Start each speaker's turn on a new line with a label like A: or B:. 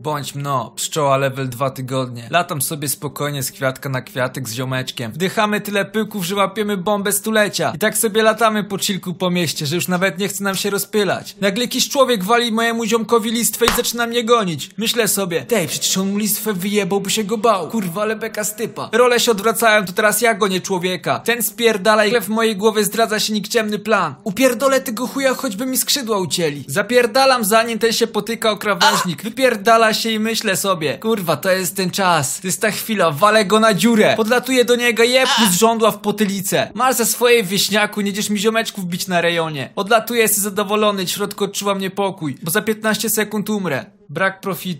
A: Bądź mno, pszczoła level 2 tygodnie. Latam sobie spokojnie z kwiatka na kwiatek z ziomeczkiem. Wdychamy tyle pyłków, że łapiemy bombę stulecia. I tak sobie latamy po chillku po mieście, że już nawet nie chce nam się rozpylać. Nagle jakiś człowiek wali mojemu ziomkowi listwę i zaczyna mnie gonić. Myślę sobie, tej, przecież on mu listwę wyjebał, by się go bał. Kurwa, ale beka stypa. Role się odwracają, to teraz ja gonię człowieka. Ten spierdala i w mojej głowie zdradza się nikczemny plan. Upierdolę tego chuja, choćby mi skrzydła ucięli. Zapierdalam zanim ten się potyka o krawężnik. Wypierdala się i myślę sobie, kurwa, to jest ten czas. To jest ta chwila, walę go na dziurę. Podlatuję do niego, jeb z żądła w potylicę. Masz za swoje wieśniaku, nie mi ziomeczków bić na rejonie. Odlatuję, jestem zadowolony, w środku odczuwam niepokój, bo za 15 sekund umrę. Brak profitu.